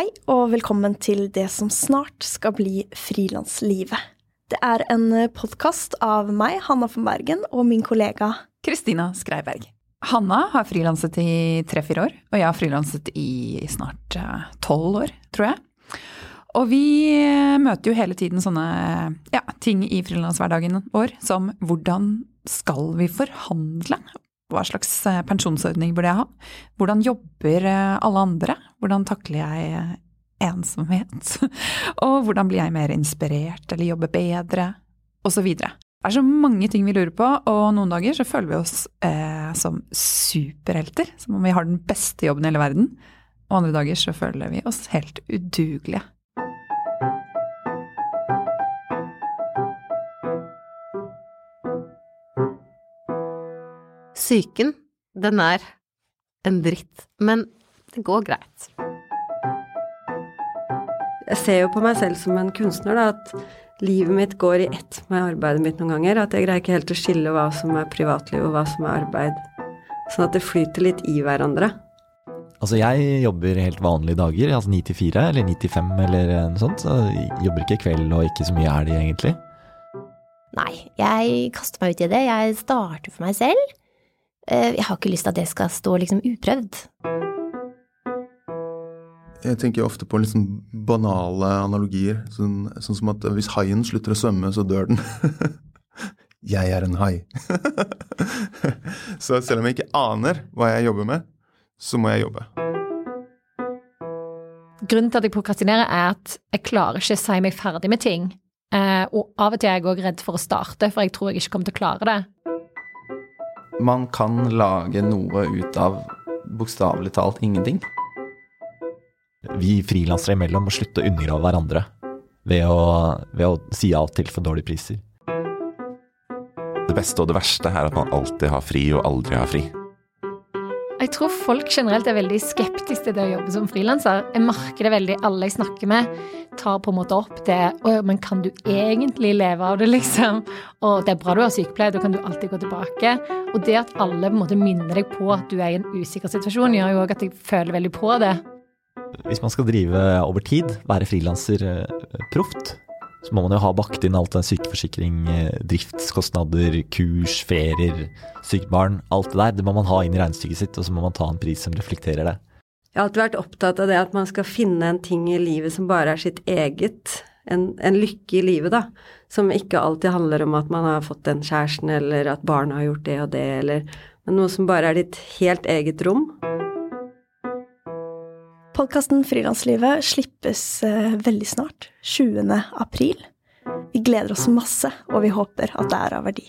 Hei og velkommen til det som snart skal bli frilanslivet. Det er en podkast av meg, Hanna von Bergen, og min kollega Kristina Skreiberg. Hanna har frilanset i tre-fire år, og jeg har frilanset i snart eh, tolv år, tror jeg. Og vi møter jo hele tiden sånne ja, ting i frilanshverdagen vår som hvordan skal vi forhandle? Hva slags eh, pensjonsordning burde jeg ha? Hvordan jobber eh, alle andre? Hvordan takler jeg ensomhet? Og hvordan blir jeg mer inspirert eller jobber bedre? Og så videre. Det er så mange ting vi lurer på, og noen dager så føler vi oss eh, som superhelter. Som om vi har den beste jobben i hele verden. Og andre dager så føler vi oss helt udugelige. Psyken, den er en dritt, men det går greit. Jeg ser jo på meg selv som en kunstner, da, at livet mitt går i ett med arbeidet mitt noen ganger. At jeg greier ikke helt å skille hva som er privatliv og hva som er arbeid. Sånn at det flyter litt i hverandre. Altså jeg jobber helt vanlige dager, altså 9 til 4 eller 9 til 5 eller noe sånt. Så jeg jobber ikke kveld og ikke så mye er det egentlig. Nei, jeg kaster meg ut i det. Jeg starter for meg selv. Eh, jeg har ikke lyst til at det skal stå liksom uprøvd. Jeg tenker ofte på liksom banale analogier. Sånn, sånn, som at hvis haien slutter å svømme, så dør den. jeg er en hai. så selv om jeg ikke aner hva jeg jobber med, så må jeg jobbe. Grunnen til at jeg prokrastinerer, er at jeg klarer ikke å si meg ferdig med ting. Eh, og av og til er jeg òg redd for å starte, for jeg tror jeg ikke kommer til å klare det. Man kan lage noe ut av bokstavelig talt ingenting. Vi frilansere imellom må slutte å undergrave hverandre ved å, ved å si ja til for dårlige priser. Det beste og det verste er at man alltid har fri og aldri har fri. Jeg tror folk generelt er veldig skeptiske til det å jobbe som frilanser. Jeg merker det veldig. Alle jeg snakker med, tar på en måte opp det men kan du egentlig leve av det, liksom? Og det er bra du har sykepleie, da kan du alltid gå tilbake. Og det at alle på en måte minner deg på at du er i en usikker situasjon, gjør jo òg at jeg føler veldig på det. Hvis man skal drive over tid, være frilanser eh, proft, så må man jo ha bakt inn alt det sykeforsikring, eh, driftskostnader, kurs, ferier, sykt barn. Alt det der. Det må man ha inn i regnestykket sitt, og så må man ta en pris som reflekterer det. Jeg har alltid vært opptatt av det at man skal finne en ting i livet som bare er sitt eget. En, en lykke i livet, da. Som ikke alltid handler om at man har fått den kjæresten, eller at barna har gjort det og det, eller Men noe som bare er ditt helt eget rom. Podkasten Frilanslivet slippes eh, veldig snart, 20. april. Vi gleder oss masse, og vi håper at det er av verdi.